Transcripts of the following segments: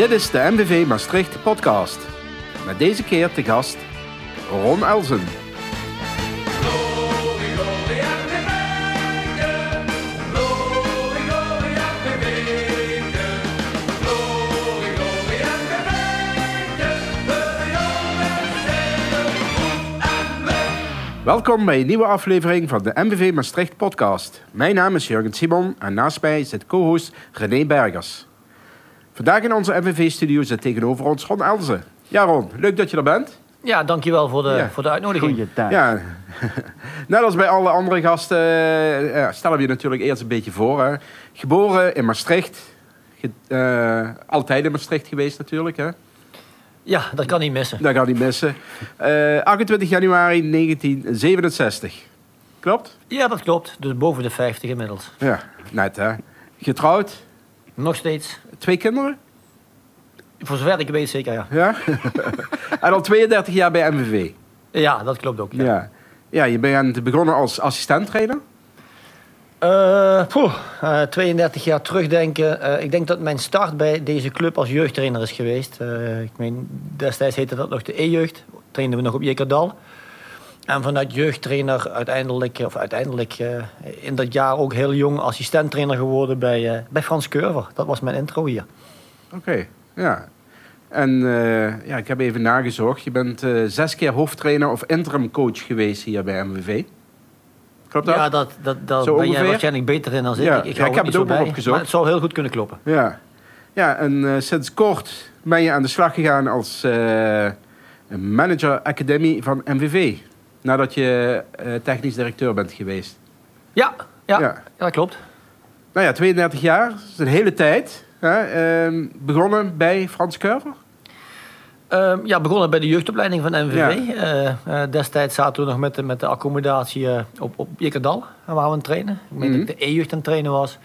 Dit is de MVV Maastricht podcast. Met deze keer te gast Ron Elzen. Welkom bij een nieuwe aflevering van de MVV Maastricht podcast. Mijn naam is Jurgen Simon en naast mij zit co-host René Bergers. Vandaag in onze MVV-studio zit tegenover ons Ron Elzen. Ja Ron, leuk dat je er bent. Ja, dankjewel voor de, Ja. voor de uitnodiging. Goeiedag. Ja, net als bij alle andere gasten eh, ja, stellen we je natuurlijk eerst een beetje voor. Hè. Geboren in Maastricht. Ge- eh, altijd in Maastricht geweest natuurlijk. Hè. Ja, dat kan niet missen. Dat gaat niet missen. Eh, 28 januari 1967. Klopt? Ja, dat klopt. Dus boven de 50 inmiddels. Ja, net hè. Getrouwd. Nog steeds. Twee kinderen? Voor zover ik weet zeker, ja. Ja. en al 32 jaar bij MVV. Ja, dat klopt ook. Ja. Ja. Ja, je bent begonnen als assistenttrainer. Eh, poeh, eh, 32 jaar terugdenken. Eh, ik denk dat mijn start bij deze club als jeugdtrainer is geweest. Eh, ik meen, destijds heette dat nog de E-jeugd. Trainden we nog op Jekerdal. En vanuit jeugdtrainer uiteindelijk, of uiteindelijk eh, in dat jaar ook heel jong assistenttrainer geworden bij, eh, bij Frans Curver. Dat was mijn intro hier. Oké, ja. En eh, ja, ik heb even nagezocht. Je bent zes keer hoofdtrainer of interim coach geweest hier bij MVV. Klopt dat? Ja, dat, dat, dat Zo ben jij ongeveer? waarschijnlijk beter in dan ik. Ja, ik, ja, heb het ook nog opgezocht. Maar het zou heel goed kunnen kloppen. Ja. Ja, en sinds kort ben je aan de slag gegaan als manager academie van MVV. Nadat je eh, technisch directeur bent geweest. Ja, ja, Ja. dat klopt. Nou ja, 32 jaar, dat is een hele tijd. Hè? Ehm, begonnen bij Frans Curver. Ehm, ja, begonnen bij de jeugdopleiding van NVV. Ja. Eh, eh, destijds zaten we nog met de, met de accommodatie op, op Jekerdal. Waar we aan het trainen. Ik meen Mhm. dat ik de E-jeugd aan het trainen was.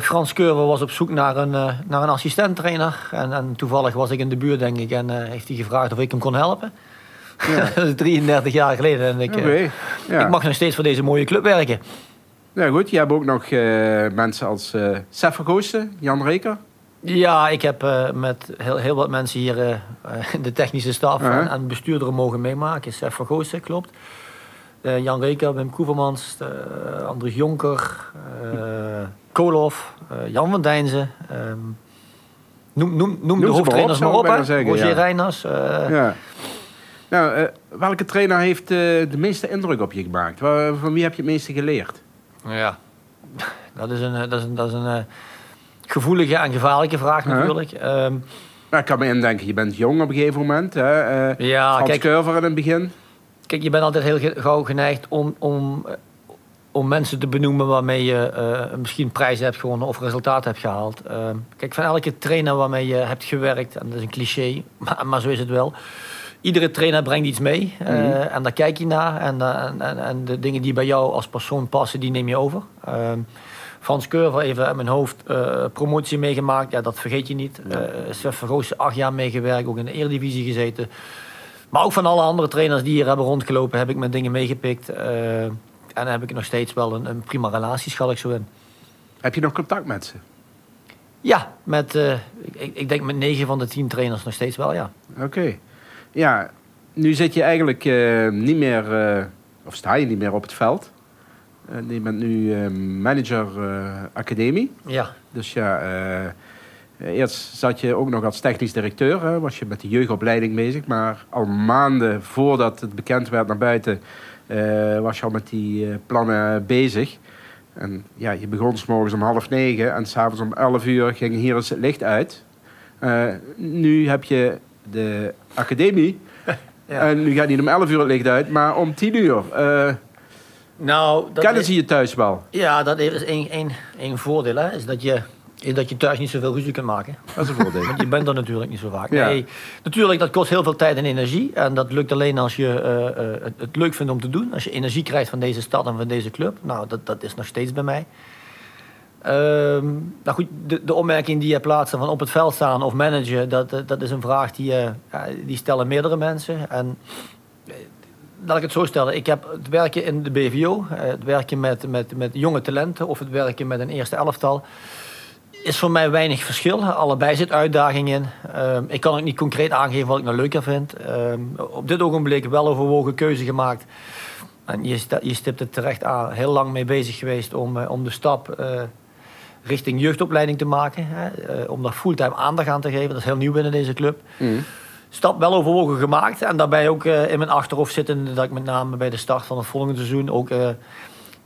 Frans Curver was op zoek naar een, eh, naar een assistenttrainer. En, en toevallig was ik in de buurt, denk ik. En heeft hij gevraagd of ik hem kon helpen. Ja. dat is 33 jaar geleden. En ik, eh, Ja. ik mag nog steeds voor deze mooie club werken. ja, goed. Je hebt ook nog eh, mensen als eh Sef Vergoosten, Jan Reker. Ja, ik heb met heel, heel wat mensen hier de technische staf en, en bestuurderen mogen meemaken. Sef van Goossen, klopt. Jan Reker, Wim Koevermans, Andries Jonker, Kolof, Jan van Dijnzen. ehm, noem, noem, noem, de ze maar hoofdtrainers op, maar op. hè. bijna zeggen, Roger ja. Reiners. Ja. Nou, eh, welke trainer heeft eh, de meeste indruk op je gemaakt? Waar- van wie heb je het meeste geleerd? Ja, dat is een, eh, dat is een, dat is een eh, gevoelige en gevaarlijke vraag natuurlijk. Ehm, Nou, ik kan me indenken, je bent jong op een gegeven moment. Hè? eh ja, Frans kijk, Curver in het begin. Kijk, je bent altijd heel ge- gauw geneigd om, om, eh, om mensen te benoemen waarmee je eh, misschien prijzen hebt gewonnen of resultaten hebt gehaald. Eh, kijk, van elke trainer waarmee je hebt gewerkt, en dat is een cliché, maar, maar zo is het wel. Iedere trainer brengt iets mee eh, Mhm. en daar kijk je naar. En, eh, en, en, en de dingen die bij jou als persoon passen, die neem je over. Eh, Frans Curver, even uit mijn hoofd, eh, promotie meegemaakt. Ja, dat vergeet je niet. Ja. Sef Vergoos, acht jaar meegewerkt, ook in de Eredivisie gezeten. Maar ook van alle andere trainers die hier hebben rondgelopen, heb ik mijn dingen meegepikt. en dan heb ik nog steeds wel een, een prima relatie, schat ik zo in. Heb je nog contact met ze? Ja, met, ik, ik denk met negen van de tien trainers nog steeds wel, ja. Oké. Ja, nu zit je eigenlijk eh, niet meer, eh, of sta je niet meer op het veld. Eh, je bent nu manager academie. Ja, Dus ja, eerst zat je ook nog als technisch directeur. Hè, was je met de jeugdopleiding bezig. Maar al maanden voordat het bekend werd naar buiten... was je al met die plannen bezig. En ja, je begon s morgens om half negen... en s'avonds om elf uur ging hier eens het licht uit. Nu heb je de academie... ja. En nu gaat niet om 11 uur het licht uit, maar om 10 uur. Eh nou, dat kennen ze je thuis wel? ja, dat is één, één, één voordeel, hè, is dat je, is dat je thuis niet zoveel ruzie kunt maken. Dat is een voordeel. Want je bent er natuurlijk niet zo vaak. Ja. Nee, natuurlijk, dat kost heel veel tijd en energie. En dat lukt alleen als je eh, eh, het, het leuk vindt om te doen. Als je energie krijgt van deze stad en van deze club. Nou, dat, dat is nog steeds bij mij. Ehm, nou goed, de, de opmerking die je plaatst van op het veld staan of managen, dat, dat is een vraag die, ja, die stellen meerdere mensen. En eh, laat ik het zo stellen. Ik heb het werken in de BVO, eh, het werken met, met, met jonge talenten of het werken met een eerste elftal. is voor mij weinig verschil. Allebei zit uitdaging in. Ehm, ik kan ook niet concreet aangeven wat ik nou leuker vind. Ehm, op dit ogenblik wel overwogen keuze gemaakt. En je, je stipt het terecht aan. Heel lang mee bezig geweest om, om de stap richting jeugdopleiding te maken. Hè, eh, om daar fulltime aandacht aan te geven. Dat is heel nieuw binnen deze club. Mm. Stap wel overwogen gemaakt. En daarbij ook in mijn achterhoofd zitten dat ik met name bij de start van het volgende seizoen ook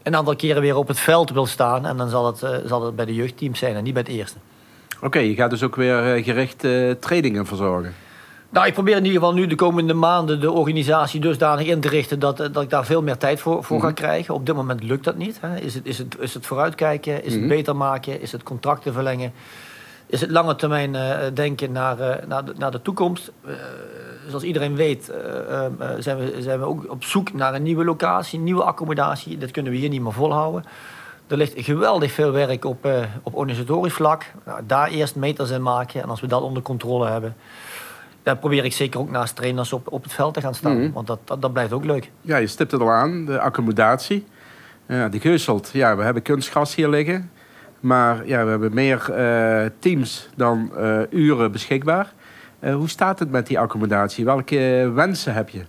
een aantal keren weer op het veld wil staan. En dan zal het, zal het bij de jeugdteams zijn en niet bij het eerste. Oké, je gaat dus ook weer gericht trainingen verzorgen. Nou, ik probeer in ieder geval nu de komende maanden de organisatie dusdanig in te richten dat, dat ik daar veel meer tijd voor, voor ga mhm. krijgen. Op dit moment lukt dat niet. Hè. Is, het, is, het, is het vooruitkijken? Is het mhm. beter maken? Is het contracten verlengen? Is het lange termijn uh, denken naar, uh, naar, de, naar de toekomst? Uh, zoals iedereen weet zijn, we, zijn we ook op zoek naar een nieuwe locatie, nieuwe accommodatie. Dat kunnen we hier niet meer volhouden. Er ligt geweldig veel werk op, op organisatorisch vlak. Nou, daar eerst meters in maken. En als we dat onder controle hebben, daar probeer ik zeker ook naast trainers op, op het veld te gaan staan. Mhm. Want dat, dat, dat, blijft ook leuk. Ja, je stipt het al aan, de accommodatie. Ja, die geuselt. Ja, we hebben kunstgras hier liggen. Maar ja, we hebben meer uh, teams dan uh, uren beschikbaar. Uh, hoe staat het met die accommodatie? Welke wensen heb je?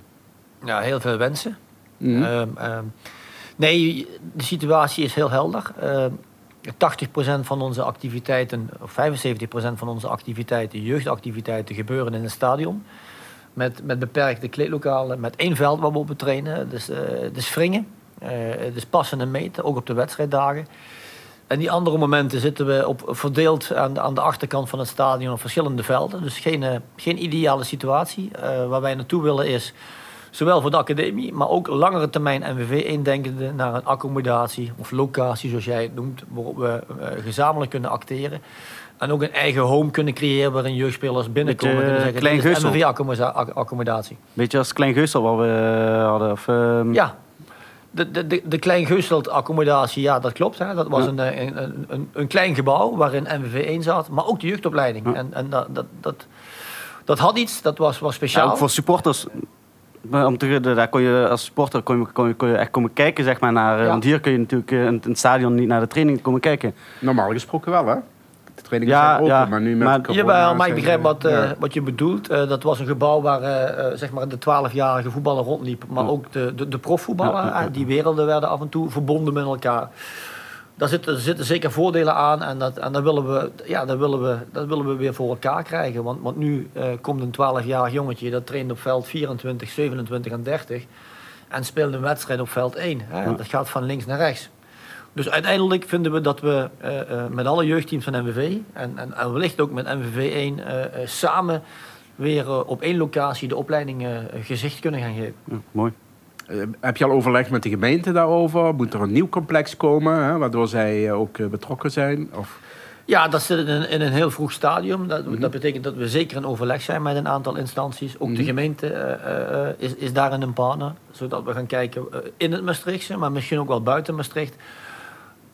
Ja, heel veel wensen. Mm nee, de situatie is heel helder. Ehm, 80% van onze activiteiten, of 75% van onze activiteiten, jeugdactiviteiten, gebeuren in een stadion. Met, met beperkte kleedlokalen, met één veld waar we op trainen. Dus, uh, dus wringen, uh, dus passen en meten, ook op de wedstrijddagen. En die andere momenten zitten we op, verdeeld aan de, aan de achterkant van het stadion op verschillende velden. Dus geen, uh, geen ideale situatie. waar wij naartoe willen is Zowel voor de academie, maar ook langere termijn NWV indenkende naar een accommodatie of locatie, zoals jij het noemt, waarop we uh, gezamenlijk kunnen acteren. En ook een eigen home kunnen creëren waarin jeugdspelers binnenkomen. Beetje kunnen zeggen, klein NWV-accommodatie. Beetje als Klein Geusel wat we eh, hadden. Of, uh... Ja, de, de, de, de Klein accommodatie, ja, dat klopt. Hè. Dat was een, een, een, een, klein gebouw waarin NWV 1 zat, maar ook de jeugdopleiding. En, en dat, dat, dat, dat had iets, dat was, was speciaal. Ja, ook voor supporters om te, daar kon je als sporter kon je, kon je, kon je echt komen kijken, zeg maar, naar. Want hier kun je natuurlijk in het stadion niet naar de training komen kijken. Normaal gesproken wel, hè? De trainingen ja, zijn open, ja, maar nu met maar, Jawel, maar ik begrijp wat, uh, wat je bedoelt. Uh, dat was een gebouw waar uh, zeg maar de 12-jarige voetballer rondliep, maar ook de, de, de profvoetballer. Die werelden werden af en toe verbonden met elkaar daar zitten, zitten zeker voordelen aan en, dat, en dat, willen we, ja, dat, willen we, dat willen we weer voor elkaar krijgen. Want, want nu uh, komt een 12-jarig jongetje dat traint op veld 24, 27 en 30 en speelt een wedstrijd op veld 1. Hè. Dat gaat van links naar rechts. Dus uiteindelijk vinden we dat we uh, uh, met alle jeugdteams van MVV en, en, en wellicht ook met MVV 1 samen weer op één locatie de opleiding gezicht kunnen gaan geven. Ja, mooi. Uh, heb je al overlegd met de gemeente daarover? Moet er een nieuw complex komen, hè, waardoor zij uh, ook uh, betrokken zijn? Of... Ja, dat zit in een, in een heel vroeg stadium. Dat, mm dat, betekent dat we zeker in overleg zijn met een aantal instanties. Ook mm de mhm. gemeente is, is daarin een partner. Zodat we gaan kijken in het Maastrichtse, maar misschien ook wel buiten Maastricht.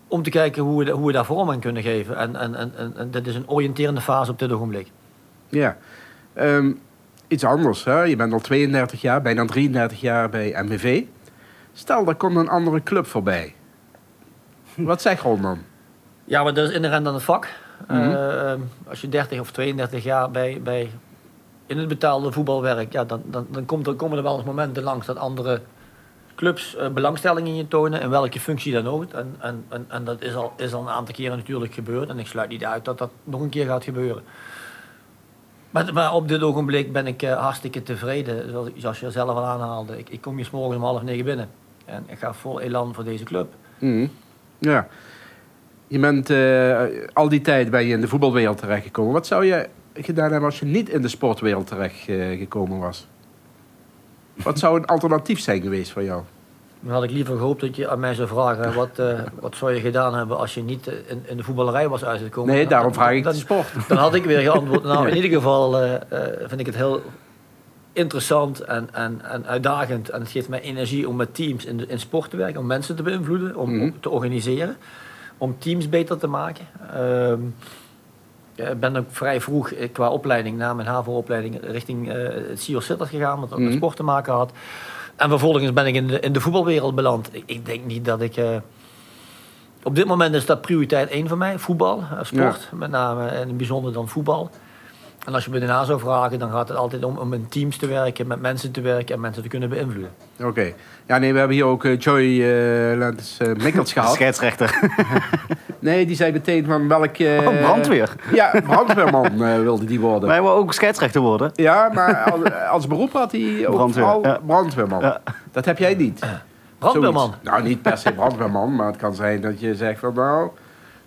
Om te kijken hoe we, hoe we daar vorm aan kunnen geven. En, en, en, en, dat is een oriënterende fase op dit ogenblik. Ja. Um, iets anders. Hè? Je bent al 32 jaar, bijna 33 jaar bij MVV. Stel, daar komt een andere club voorbij. Wat zeg je dan? Ja, maar dat is inherent aan het vak. Mm uh, als je 30 of 32 jaar bij, bij in het betaalde voetbal werkt, ja, dan, dan, dan komt er, komen er wel eens momenten langs dat andere clubs uh, belangstelling in je tonen, in welke functie dan ook. En, en, en, en, dat is al, is al een aantal keren natuurlijk gebeurd. En ik sluit niet uit dat dat nog een keer gaat gebeuren. Maar, op dit ogenblik ben ik uh, hartstikke tevreden, zoals, je zelf al aanhaalde. Ik, ik kom hier morgen om half negen binnen. En ik ga vol elan voor deze club. Mm. Ja. Je bent uh, al die tijd ben je in de voetbalwereld terechtgekomen. Wat zou je gedaan hebben als je niet in de sportwereld terechtgekomen uh, was? Wat zou een alternatief zijn geweest voor jou? Dan had ik liever gehoopt dat je aan mij zou vragen... wat, uh, wat zou je gedaan hebben als je niet in, in de voetballerij was uitgekomen. Nee, daarom vraag ik de sport. Dan had ik weer geantwoord. Nou, in ieder geval uh, vind ik het heel interessant en, en, en uitdagend. En het geeft mij energie om met teams in, in sport te werken. Om mensen te beïnvloeden, om, mm te organiseren. Om teams beter te maken. Uh, ik ben ook vrij vroeg qua opleiding, na mijn HAVO-opleiding, richting het CIO Sitters gegaan. Wat ook met mhm. sport te maken had. En vervolgens ben ik in de, in de voetbalwereld beland. Ik, ik denk niet dat ik uh, op dit moment is dat prioriteit één voor mij, voetbal, sport. Met name en in het bijzonder dan voetbal. En als je me daarna zou vragen, dan gaat het altijd om, om in teams te werken, met mensen te werken en mensen te kunnen beïnvloeden. Oké. Ja, nee, we hebben hier ook uh, Joy uh, Lens, uh, Mikkels gehad. Scheidsrechter. nee, die zei meteen van welk... oh, brandweer. Ja, brandweerman wilde die worden. Wij willen ook scheidsrechter worden. Ja, maar als, als beroep had hij ook brandweer, ja. brandweerman. Ja. Dat heb jij niet. Brandweerman? Zoiets. Nou, niet per se brandweerman, maar het kan zijn dat je zegt van nou...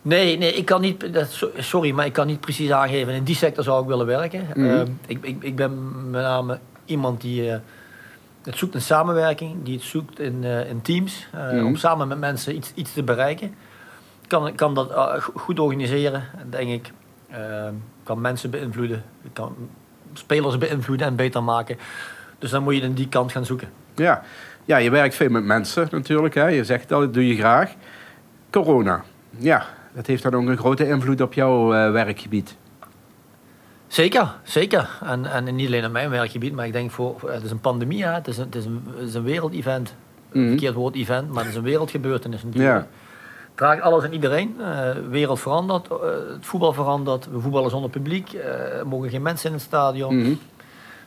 Nee, nee, ik kan niet, dat, sorry, maar ik kan niet precies aangeven. In die sector zou ik willen werken. Mm -hmm. uh, ik, ik, ik ben met name iemand die uh, het zoekt in samenwerking, die het zoekt in, uh, in teams, mm -hmm. om samen met mensen iets, iets te bereiken. Kan, kan dat goed organiseren, denk ik. kan mensen beïnvloeden, kan spelers beïnvloeden en beter maken. Dus dan moet je in die kant gaan zoeken. Ja, ja je werkt veel met mensen natuurlijk. Hè. Je zegt dat, dat doe je graag. Corona, ja, dat heeft dan ook een grote invloed op jouw uh, werkgebied. Zeker, zeker. En, en niet alleen op mijn werkgebied, maar ik denk voor. Het is een pandemie, hè. Het, is een, het, is een, het is een wereldevent. Mm -hmm. Verkeerd woord event, maar het is een wereldgebeurtenis natuurlijk. Ja. Draagt alles en iedereen. Uh, wereld verandert, uh, het voetbal verandert. We voetballen zonder publiek. er mogen geen mensen in het stadion. Mm -hmm.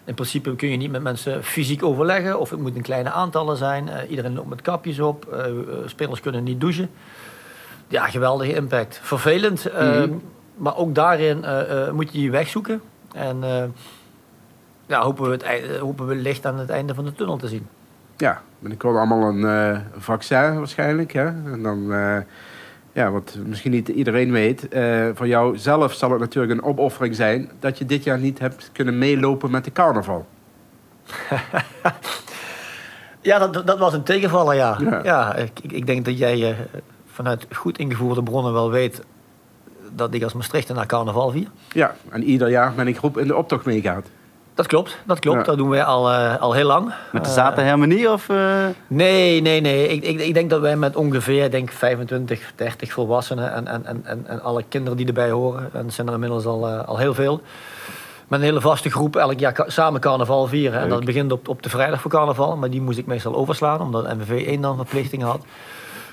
In principe kun je niet met mensen fysiek overleggen, of het moet een kleine aantallen zijn. iedereen loopt met kapjes op. spelers kunnen niet douchen. Ja, geweldige impact. Vervelend, mm -hmm. maar ook daarin moet je je weg zoeken. En ja, hopen, we het, hopen we licht aan het einde van de tunnel te zien. Ja, binnenkort allemaal een vaccin waarschijnlijk. Hè? En dan, ja, wat misschien niet iedereen weet, voor jou zelf zal het natuurlijk een opoffering zijn dat je dit jaar niet hebt kunnen meelopen met de carnaval. ja, dat, dat was een tegenvaller, ja. Ja, ja ik, ik denk dat jij vanuit goed ingevoerde bronnen wel weet dat ik als Maastrichter naar carnaval vier. Ja, en ieder jaar met een groep in de optocht meegaat. Dat klopt, dat klopt. Ja. Dat doen wij al, uh, al heel lang. Met de zaten helemaal niet? Of, uh... Nee, nee, nee. Ik, ik, ik, denk dat wij met ongeveer denk 25, 30 volwassenen en, en, en, en alle kinderen die erbij horen, en dat zijn er inmiddels al, uh, al heel veel, met een hele vaste groep elk jaar samen carnaval vieren. Leuk. En dat begint op, op de vrijdag voor carnaval, maar die moest ik meestal overslaan, omdat MVV 1 dan verplichtingen had.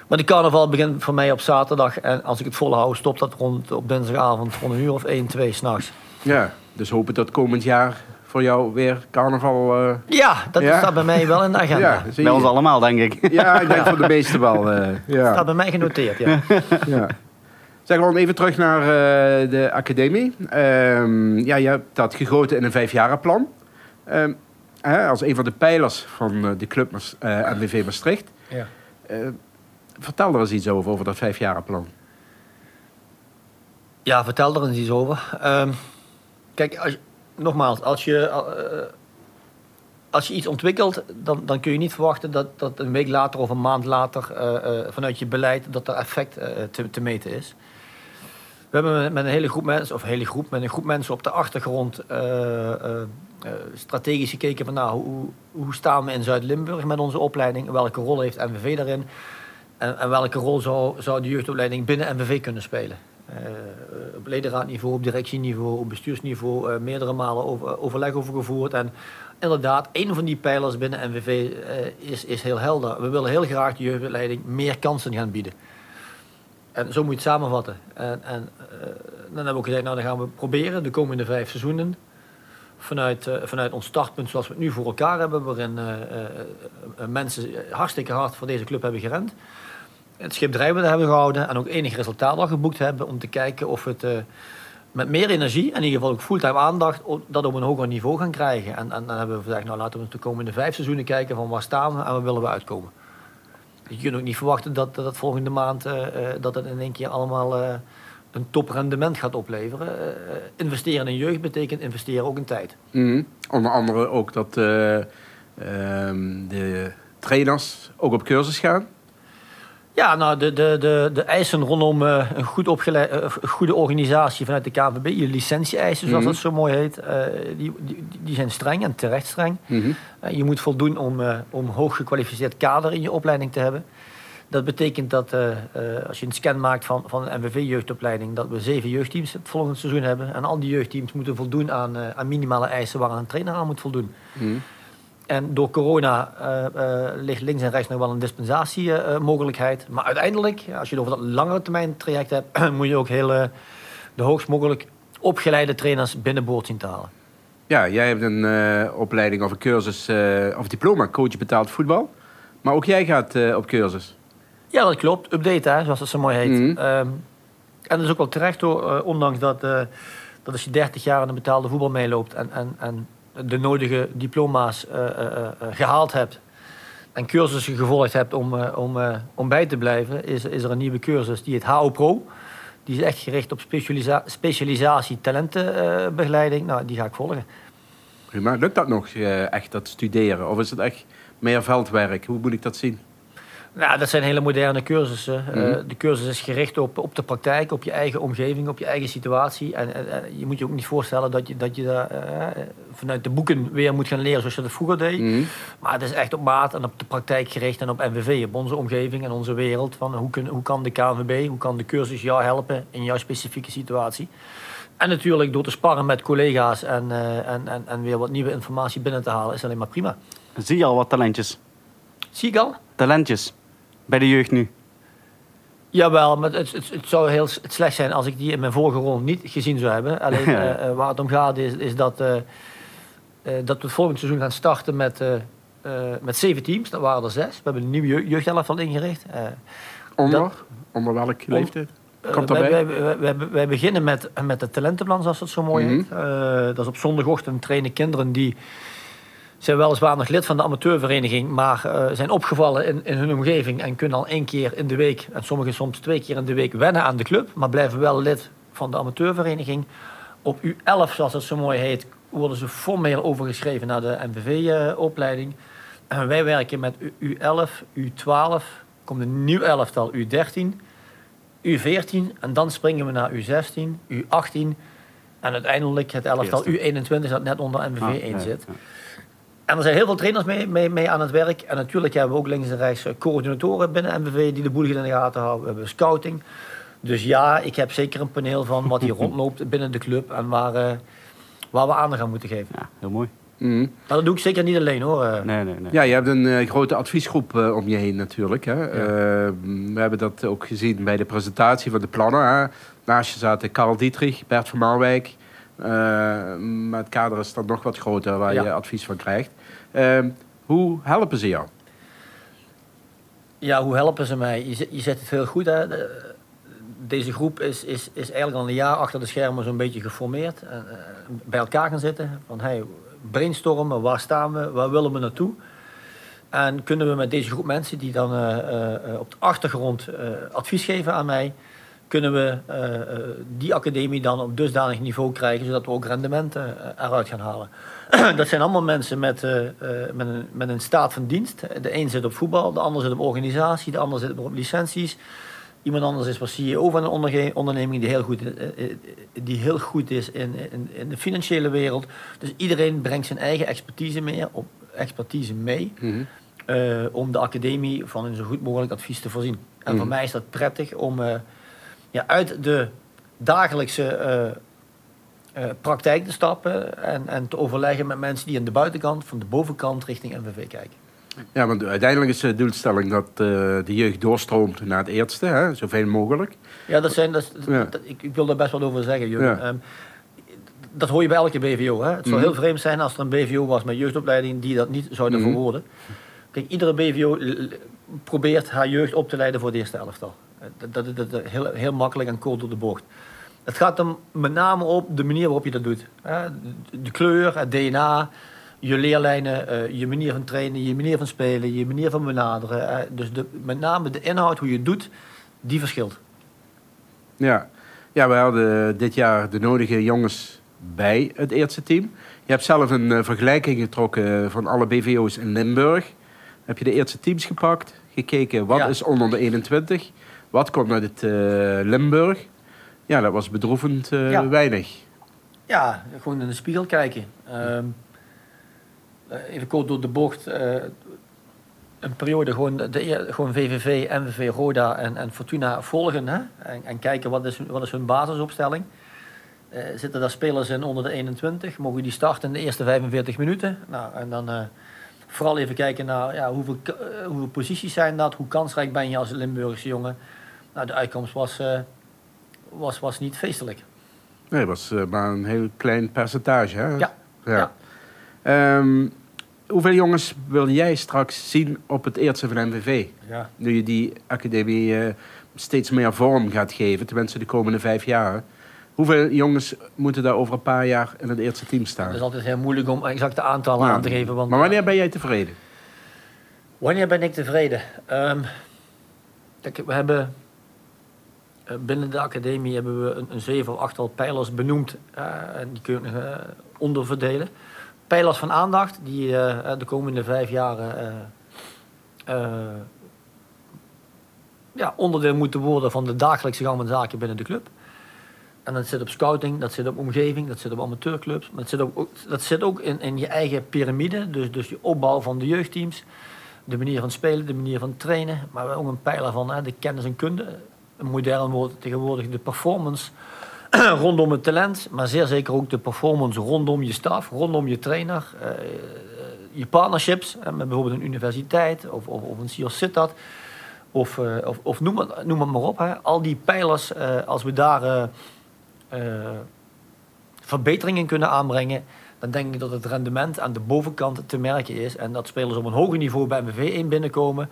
Maar de carnaval begint voor mij op zaterdag. En als ik het volhoud, stopt dat rond, op dinsdagavond rond een uur of 1, 2 s'nachts. Ja, dus hopen dat komend jaar voor jou weer carnaval... Uh... Ja, dat ja? staat bij mij wel in de agenda. Ja, bij ons allemaal, denk ik. Ja, ik denk voor de meesten wel. Uh, ja. Dat staat bij mij genoteerd, ja. ja. Zeg gewoon even terug naar uh, de academie. Um, ja, je hebt dat gegoten in een vijfjarenplan. Um, hè, als een van de pijlers van de club MVV Maastricht. Ja. Vertel er eens iets over, over dat vijfjarenplan. Ja, vertel er eens iets over. Um, kijk, als, nogmaals, als je, uh, als je iets ontwikkelt, dan, dan kun je niet verwachten dat, dat een week later of een maand later uh, uh, vanuit je beleid dat er effect te, te, meten is. We hebben met een hele groep mensen, of een hele groep, met een groep mensen op de achtergrond strategisch gekeken van nou, hoe, hoe staan we in Zuid-Limburg met onze opleiding, welke rol heeft NVV daarin. En, en, welke rol zou, zou de jeugdopleiding binnen MVV kunnen spelen? Uh, op ledenraadniveau, op directieniveau, op bestuursniveau, uh, meerdere malen over, overleg over gevoerd. En inderdaad, een van die pijlers binnen eh, is, is heel helder. We willen heel graag de jeugdopleiding meer kansen gaan bieden. En zo moet je het samenvatten. En, en dan hebben we ook gezegd, nou dan gaan we proberen de komende vijf seizoenen vanuit, vanuit ons startpunt zoals we het nu voor elkaar hebben, waarin mensen hartstikke hard voor deze club hebben gerend het schip drijvende hebben gehouden en ook enig resultaat al geboekt hebben om te kijken of het uh, met meer energie, en in ieder geval ook fulltime aandacht, dat op een hoger niveau gaan krijgen. En, en dan hebben we gezegd, nou laten we de komende vijf seizoenen kijken van waar staan we en waar willen we uitkomen. Je kunt ook niet verwachten dat dat volgende maand uh, dat het in één keer allemaal een toprendement gaat opleveren. investeren in jeugd betekent investeren ook in tijd. Mm. Onder andere ook dat ehm, de trainers ook op cursus gaan. Ja, nou, de, de, de, de eisen rondom uh, een goed opgeleid, uh, goede organisatie vanuit de KVB, je licentie-eisen, zoals mm -hmm. dat zo mooi heet, uh, die, die, die, zijn streng en terecht streng. Mm -hmm. je moet voldoen om, om hoog gekwalificeerd kader in je opleiding te hebben. Dat betekent dat als je een scan maakt van, van een MVV-jeugdopleiding, dat we zeven jeugdteams het volgende seizoen hebben. En al die jeugdteams moeten voldoen aan, aan minimale eisen waar een trainer aan moet voldoen. Mm -hmm. En door corona ligt links en rechts nog wel een dispensatiemogelijkheid. maar uiteindelijk, als je het over dat langere termijn traject hebt, moet je ook heel, de hoogst mogelijk opgeleide trainers binnenboord zien te halen. Ja, jij hebt een opleiding of een cursus of diploma coach betaald voetbal. Maar ook jij gaat op cursus. Ja, dat klopt. Update, hè, zoals het zo mooi heet. Mhm. Ehm, en dat is ook wel terecht hoor, ondanks dat dat als je 30 jaar in een betaalde voetbal meeloopt en, en, en de nodige diploma's uh, uh, gehaald hebt en cursussen gevolgd hebt om, om, om bij te blijven, is, is er een nieuwe cursus die heet HO Pro. Die is echt gericht op specialisa specialisatie talentenbegeleiding. nou, die ga ik volgen. Prima. Lukt dat nog echt, dat studeren? Of is het echt meer veldwerk? Hoe moet ik dat zien? Nou, dat zijn hele moderne cursussen. Mm de cursus is gericht op, op de praktijk, op je eigen omgeving, op je eigen situatie. En, je moet je ook niet voorstellen dat je, dat je uh, vanuit de boeken weer moet gaan leren zoals je dat vroeger deed. Mhm. Maar het is echt op maat en op de praktijk gericht en op NVV, op onze omgeving en onze wereld. Van hoe, kun, hoe kan de KNVB, hoe kan de cursus jou helpen in jouw specifieke situatie. En natuurlijk door te sparren met collega's en, en, en, en weer wat nieuwe informatie binnen te halen, is alleen maar prima. Zie je al wat talentjes? Zie ik al? Talentjes bij de jeugd nu? Jawel, maar het, het, het, zou heel slecht zijn als ik die in mijn vorige rol niet gezien zou hebben. Alleen uh, waar het om gaat is, is dat, uh, dat we het volgend seizoen gaan starten met, met zeven teams. Dat waren er zes. We hebben een nieuwe jeugdelftal ingericht. onder? onder welke leeftijd? Komt wij, wij, wij, wij, beginnen met, met het talentenplan, zoals het zo mooi mm heet. dat is op zondagochtend trainen kinderen die zijn weliswaar nog lid van de amateurvereniging, maar uh, zijn opgevallen in, in hun omgeving en kunnen al één keer in de week, en sommigen soms twee keer in de week, wennen aan de club, maar blijven wel lid van de amateurvereniging. Op U11, zoals het zo mooi heet, worden ze formeel overgeschreven naar de MVV-opleiding. En wij werken met U11, U12, komt een nieuw elftal U13, U14 en dan springen we naar U16, U18 en uiteindelijk het elftal U21 dat net onder MVV 1 zit. En er zijn heel veel trainers mee, mee, mee, aan het werk. En natuurlijk hebben we ook links en rechts eh, coördinatoren binnen MVV die de boel in de gaten houden. We hebben scouting. Dus ja, ik heb zeker een paneel van wat hier rondloopt binnen de club en waar, uh, waar we aandacht aan moeten geven. Ja, heel mooi. Mm. Maar dat doe ik zeker niet alleen hoor. Eh. Nee, nee, nee. Ja, je hebt een uh, grote adviesgroep uh, om je heen natuurlijk. Hè? Ja. we hebben dat ook gezien bij de presentatie van de plannen. Hè? Naast je zaten Karl Dietrich, Bert van Marwijk. Maar het kader is dan nog wat groter waar je advies van krijgt. Ehm, hoe helpen ze jou? Ja, hoe helpen ze mij? Je, je zet het heel goed. Deze groep is, is, is eigenlijk al een jaar achter de schermen zo'n beetje geformeerd. Uh, bij elkaar gaan zitten. Van hey, brainstormen, waar staan we, waar willen we naartoe? En kunnen we met deze groep mensen die dan uh, uh, op de achtergrond advies geven aan mij, kunnen we die academie dan op dusdanig niveau krijgen zodat we ook rendementen eruit gaan halen. dat zijn allemaal mensen met, uh, met, een, met een staat van dienst. De een zit op voetbal, de ander zit op organisatie, de ander zit op licenties. Iemand anders is wel CEO van een onderneming die heel goed, die heel goed is in, in, in, de financiële wereld. Dus iedereen brengt zijn eigen expertise mee, op, expertise mee mhm. om de academie van een zo goed mogelijk advies te voorzien. En voor mhm. mij is dat prettig om ja, uit de dagelijkse uh, praktijk te stappen en, en te overleggen met mensen die aan de buitenkant, van de bovenkant richting MVV kijken. Ja, want uiteindelijk is de doelstelling dat uh, de jeugd doorstroomt naar het eerste, hè, zoveel mogelijk. Ja, dat zijn, dat, ik, ik, wil daar best wel over zeggen, Jurgen. Ja. Um, dat hoor je bij elke BVO. Hè. Het zou mhm. heel vreemd zijn als er een BVO was met jeugdopleiding die dat niet zouden mm verwoorden. Kijk, iedere BVO probeert haar jeugd op te leiden voor het eerste elftal. Dat is heel, heel makkelijk en kort door de bocht. Het gaat er met name op de manier waarop je dat doet. De kleur, het DNA, je leerlijnen, eh, je manier van trainen, je manier van spelen, je manier van benaderen. Dus de, met name de inhoud, hoe je het doet, die verschilt. Ja. ja, we hadden dit jaar de nodige jongens bij het eerste team. Je hebt zelf een uh, vergelijking getrokken van alle BVO's in Limburg. Heb je de eerste teams gepakt, gekeken wat is onder de 21, wat komt uit het uh, Limburg. Ja, dat was bedroevend uh, weinig. Ja, gewoon in de spiegel kijken. Uh, even kort door de bocht. Uh, een periode gewoon, de, gewoon VVV, MVV, Roda en, en Fortuna volgen. Hè? En, en, kijken wat is, wat is hun basisopstelling. Uh, zitten daar spelers in onder de 21? Mogen die starten in de eerste 45 minuten? Nou, en dan vooral even kijken naar ja, hoeveel, eh, hoeveel posities zijn dat, hoe kansrijk ben je als Limburgse jongen. Nou, de uitkomst was, eh, was, was niet feestelijk. Nee, dat was eh, maar een heel klein percentage. Hè? Ja, ja. ja. Ehm, hoeveel jongens wil jij straks zien op het eerste van MVV? Ja. Nu je die academie eh, steeds meer vorm gaat geven, tenminste de komende vijf jaar. Hoeveel jongens moeten daar over een paar jaar in het eerste team staan? Het is altijd heel moeilijk om exacte aantallen aan te geven. Want Maar wanneer ben jij tevreden? Wanneer ben ik tevreden? Ehm, we hebben binnen de academie hebben we een, een zeven of achttal pijlers benoemd. eh, en die kun je eh, onderverdelen. Pijlers van aandacht die eh, de komende vijf jaar eh, eh, ja, onderdeel moeten worden van de dagelijkse gang van zaken binnen de club. En dat zit op scouting, dat zit op omgeving, dat zit op amateurclubs. Maar dat zit ook, dat zit ook in, in je eigen piramide, dus, dus je opbouw van de jeugdteams de manier van spelen, de manier van trainen, maar ook een pijler van hè, de kennis en kunde. Modern woord tegenwoordig de performance rondom het talent, maar zeer zeker ook de performance rondom je staf, rondom je trainer, eh, je partnerships met bijvoorbeeld een universiteit of, of, een CIOS Sittard. Of, eh, of, of noem, het, noem maar op. Hè. Al die pijlers, eh, als we daar verbeteringen kunnen aanbrengen, dan denk ik dat het rendement aan de bovenkant te merken is. En dat spelers op een hoger niveau bij MVV 1 binnenkomen.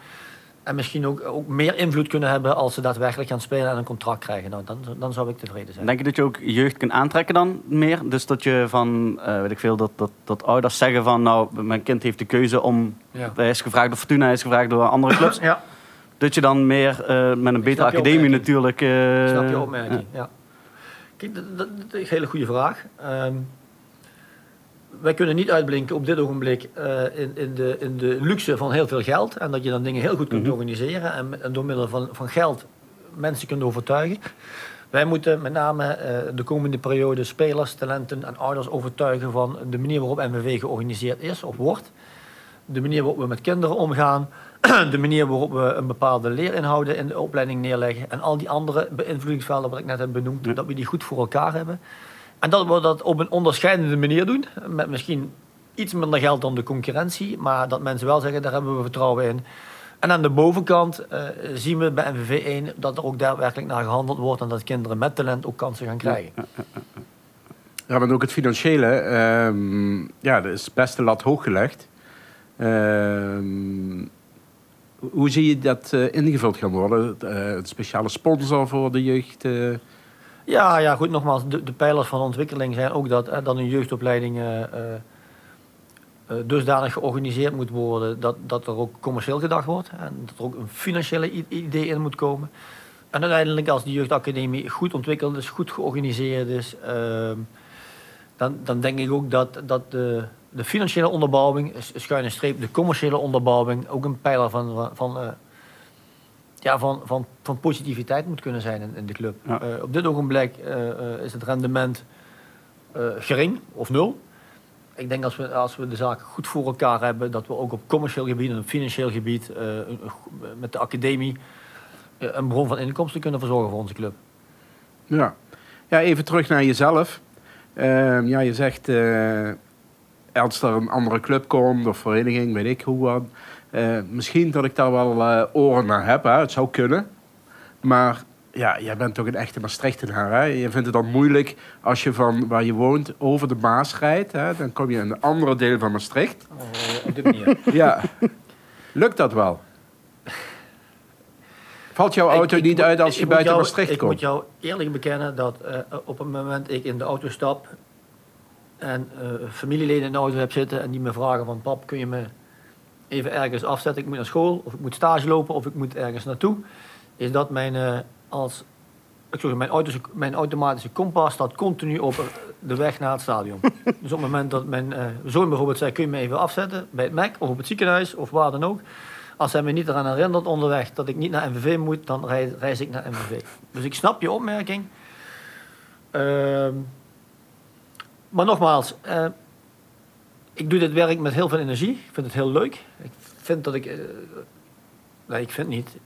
En misschien ook, ook meer invloed kunnen hebben als ze daadwerkelijk gaan spelen en een contract krijgen. Nou, dan, dan zou ik tevreden zijn. Denk je dat je ook jeugd kunt aantrekken dan meer? Dus dat je van, eh, weet ik veel, dat, dat, dat ouders zeggen van, nou, mijn kind heeft de keuze om, Ja. hij is gevraagd door Fortuna, hij is gevraagd door andere clubs. Ja, Dat je dan meer eh, met een betere academie natuurlijk... eh, snap je opmerking. Ja. Kijk, dat, dat, dat is een hele goede vraag. Ehm, wij kunnen niet uitblinken op dit ogenblik eh, in, in, de, in de luxe van heel veel geld. En dat je dan dingen heel goed kunt Mhm. organiseren. En, en door middel van, van geld mensen kunt overtuigen. Wij moeten met name eh, de komende periode spelers, talenten en ouders overtuigen van de manier waarop MVV georganiseerd is of wordt. De manier waarop we met kinderen omgaan. De manier waarop we een bepaalde leerinhouden in de opleiding neerleggen. En al die andere beïnvloedingsvelden wat ik net heb benoemd. Ja. Dat we die goed voor elkaar hebben. En dat we dat op een onderscheidende manier doen. Met misschien iets minder geld dan de concurrentie. Maar dat mensen wel zeggen, daar hebben we vertrouwen in. En aan de bovenkant eh, zien we bij MVV 1 dat er ook daadwerkelijk naar gehandeld wordt. En dat kinderen met talent ook kansen gaan krijgen. Ja, maar ook het financiële. ehm, ja, dat is best de lat hoog gelegd. Ehm, hoe zie je dat eh, ingevuld gaan worden? Eh, een speciale sponsor voor de jeugd? Ja, ja, goed, nogmaals, de, de pijlers van ontwikkeling zijn ook dat, dat een jeugdopleiding eh, eh, eh, dusdanig georganiseerd moet worden dat, dat er ook commercieel gedacht wordt en dat er ook een financiële idee in moet komen. En uiteindelijk, als die jeugdacademie goed ontwikkeld is, goed georganiseerd is, ehm, dan, dan denk ik ook dat, dat de, de financiële onderbouwing, schuine streep, de commerciële onderbouwing, ook een pijler van, van, ja, van, van, van positiviteit moet kunnen zijn in, in de club. Ja. Eh, op dit ogenblik eh, eh, is het rendement gering of nul. Ik denk als we, als we de zaken goed voor elkaar hebben, dat we ook op commercieel gebied en op financieel gebied met de academie een bron van inkomsten kunnen verzorgen voor onze club. Ja. ja, even terug naar jezelf. Ehm, ja, je zegt, eh, als er een andere club komt of vereniging, weet ik hoe wat. Eh, misschien dat ik daar wel eh, oren naar heb, hè? het zou kunnen. Maar ja, jij bent toch een echte Maastrichtenaar. Hè? Je vindt het dan moeilijk als je van waar je woont over de Maas rijdt. Hè? Dan kom je in een andere deel van Maastricht. Eh, op die manier. Ja, lukt dat wel? Valt jouw auto Ik- ik niet moet- uit als ik je buiten jou- Maastricht Ik komt? moet jou eerlijk bekennen dat eh, op het moment ik in de auto stap en eh, familieleden in de auto heb zitten en die me vragen van pap, kun je me even ergens afzetten? Ik moet naar school of ik moet stage lopen of ik moet ergens naartoe. Is dat mijn, eh, als, ik zeg, mijn, auto's, mijn automatische kompas staat continu op de weg naar het stadion. dus op het moment dat mijn eh, zoon bijvoorbeeld zei, kun je me even afzetten bij het MEC of op het ziekenhuis of waar dan ook. Als hij me niet eraan herinnert onderweg dat ik niet naar MVV moet, dan reis, reis ik naar MVV. Dus ik snap je opmerking. Ehm, maar nogmaals, eh, ik doe dit werk met heel veel energie. Ik vind het heel leuk. Ik vind dat ik... eh, nee, ik vind niet.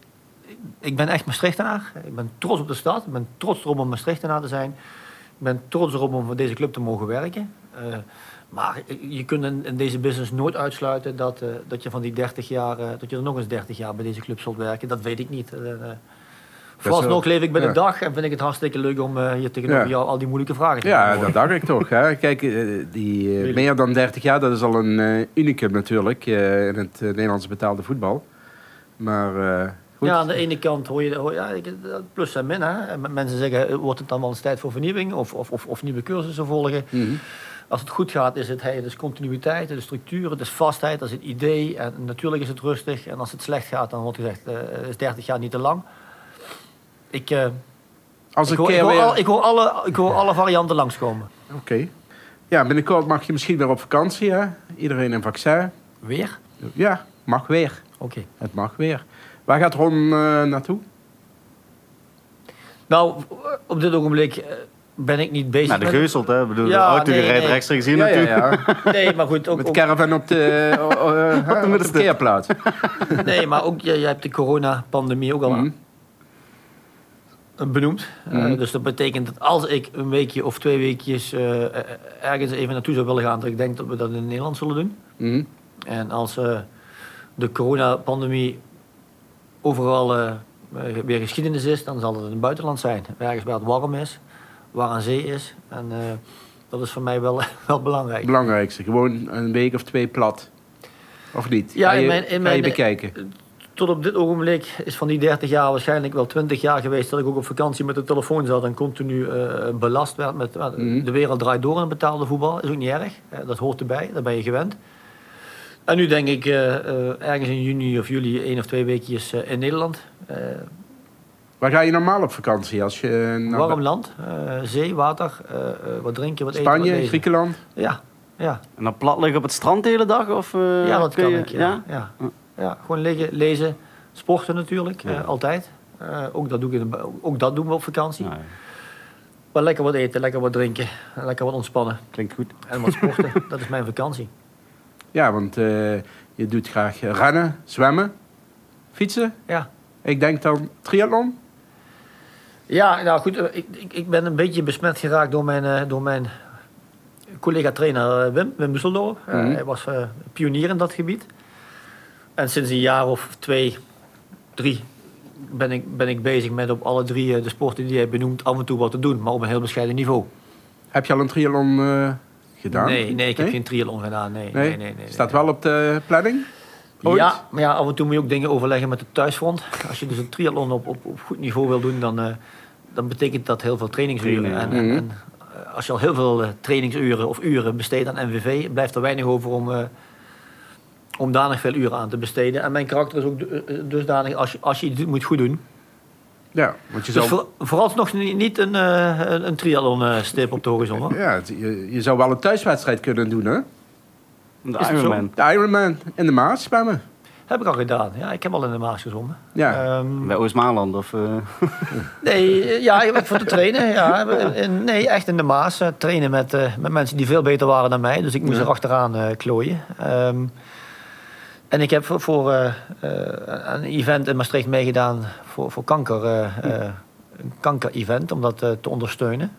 Ik, ben echt Maastrichtenaar. Ik ben trots op de stad. Ik ben trots erop om Maastrichtenaar te zijn. Ik ben trots erop om voor deze club te mogen werken. Eh, Maar je kunt in, deze business nooit uitsluiten dat, uh, dat je van die 30 jaar, dat je er nog eens 30 jaar bij deze club zult werken. Dat weet ik niet. Uh, Vooralsnog leef ik bij de dag en vind ik het hartstikke leuk om uh, hier tegenover ja. jou al die moeilijke vragen te Ja, dat dacht ik toch. Hè. Kijk, die meer dan 30 jaar, dat is al een unicum natuurlijk in het Nederlandse betaalde voetbal. Maar Goed. Ja, aan de ene kant hoor je, hoor, ja, plus en min. Hè. Mensen zeggen, wordt het dan wel eens tijd voor vernieuwing of, of, of, of nieuwe cursussen volgen. Mm -hmm. Als het goed gaat, is het, hey, dus continuïteit, de structuur, het is vastheid, dat is het idee. En natuurlijk is het rustig. En als het slecht gaat, dan wordt gezegd, uh, is 30 jaar niet te lang. Ik, uh, als ik, hoor, ik, hoor weer... al, ik, hoor, alle, ik hoor alle varianten langskomen. Oké. Okay. Ja, binnenkort mag je misschien weer op vakantie, hè? Iedereen een vaccin. Weer? Ja, mag weer. Oké. Okay. Het mag weer. Waar gaat Ron uh, naartoe? Nou, op dit ogenblik ben ik niet bezig nou, de geuzeld, hè? Ik bedoel, ja, de auto nee, rijdt nee. rechtstreeks hier ja, naartoe. Ja, ja. Nee, maar goed. Ook, Met caravan op de, uh, uh, op de, op de verkeerplaats. nee, maar ook, je, je hebt de coronapandemie ook al mm. Benoemd. Mm. Uh, dus dat betekent dat als ik een weekje of twee weekjes ergens even naartoe zou willen gaan, dat ik denk dat we dat in Nederland zullen doen. Mm. En als de coronapandemie overal weer geschiedenis is, dan zal het in het buitenland zijn. Ergens waar het warm is waar een zee is. En uh, dat is voor mij wel, wel belangrijk. Belangrijkste, gewoon een week of twee plat. Of niet? Ja, in mijn, in mijn, je bekijken? Tot op dit ogenblik is van die 30 jaar waarschijnlijk wel 20 jaar geweest dat ik ook op vakantie met de telefoon zat en continu uh, belast werd met uh, mm. de wereld draait door in betaalde voetbal. Is ook niet erg. dat hoort erbij, daar ben je gewend. En nu denk ik ergens in juni of juli één of twee weekjes in Nederland. Waar ga je normaal op vakantie? Als je naar... Warm land, uh, zee, water, uh, wat drinken, wat Spanje, eten. Spanje, Griekenland? Ja, ja. En dan plat liggen op het strand de hele dag? Of, uh, ja, dat kan je, ik. Ja? Ja? Ja. Gewoon liggen, lezen, sporten natuurlijk, altijd. ook, dat doe ik in de, ook dat doen we op vakantie. Ja, maar lekker wat eten, lekker wat drinken, lekker wat ontspannen. Klinkt goed. En wat sporten, dat is mijn vakantie. Ja, want je doet graag rennen, zwemmen, fietsen. Ja. Ik denk dan triathlon. Ja, nou goed, eh, ik, ik, ik ben een beetje besmet geraakt door mijn, door mijn collega-trainer eh, Wim, Wim Busseldorp. Uh, hij was pionier in dat gebied. En sinds een jaar of twee, drie ben ik, ben ik bezig met op alle drie de sporten die hij benoemt af en toe wat te doen, maar op een heel bescheiden niveau. Heb je al een triathlon gedaan? Nee, nee, ik heb geen triathlon gedaan. Nee, nee? nee, nee, Staat wel op de planning? Ja, maar ja, af en toe moet je ook dingen overleggen met het thuisfront. Als je dus een triathlon op, op, op goed niveau wil doen, dan, uh, dan betekent dat heel veel trainingsuren. En, en, en, eh, als je al heel veel trainingsuren of uren besteedt aan NVV, blijft er weinig over om, uh, om daar nog veel uren aan te besteden. En mijn karakter is ook dusdanig, als je, als je iets moet goed doen. Ja, want je dus zou... voor, vooralsnog niet een, een, een triathlon-stip op de horizon. Hoor. Ja, je, je zou wel een thuiswedstrijd kunnen doen, hè? De Ironman. De Ironman in de Maas zwemmen. Heb ik al gedaan. Ja, ik heb al in de Maas gezongen. Ja. Um, Bij Oost-Maaland of... Uh... nee, ja, voor te trainen. Ja. nee, echt in de Maas. Trainen met, uh, met mensen die veel beter waren dan mij. Dus ik moest ja. er achteraan klooien. Um, en ik heb voor, voor een event in Maastricht meegedaan voor, voor kanker. een kanker-event, om dat te ondersteunen.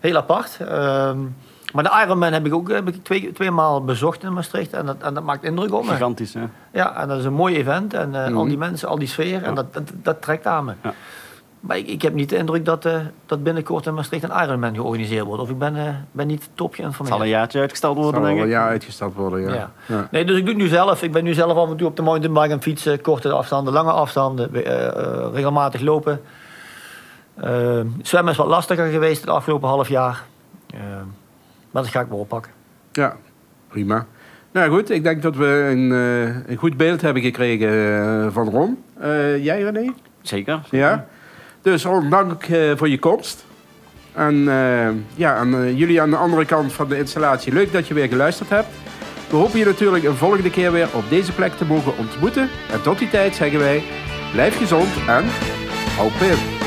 Heel apart. Um, maar de Ironman heb ik ook heb ik twee, twee maal bezocht in Maastricht. En dat, en dat maakt indruk op me. Gigantisch, hè? Ja, en dat is een mooi event. En uh, mm -hmm. al die mensen, al die sfeer. En dat, dat, dat, trekt aan me. Ja. Maar ik, ik, heb niet de indruk dat, uh, dat binnenkort in Maastricht een Ironman georganiseerd wordt. Of ik ben, uh, ben niet top geïnformeerd. Het zal een jaartje uitgesteld worden, denk ik. een jaar uitgesteld worden, ja. Ja. ja. Nee, dus ik doe het nu zelf. Ik ben nu zelf af en toe op de mountainbike en fietsen. Korte afstanden, lange afstanden. regelmatig lopen. zwemmen is wat lastiger geweest het afgelopen half jaar. Maar dat ga ik wel oppakken. Ja, prima. Nou goed, ik denk dat we een, uh, een goed beeld hebben gekregen uh, van Ron. Uh, jij René? Zeker. Ja. Dus Ron, dank voor je komst. En ja, aan jullie aan de andere kant van de installatie, leuk dat je weer geluisterd hebt. We hopen je natuurlijk een volgende keer weer op deze plek te mogen ontmoeten. En tot die tijd zeggen wij, blijf gezond en hou pin.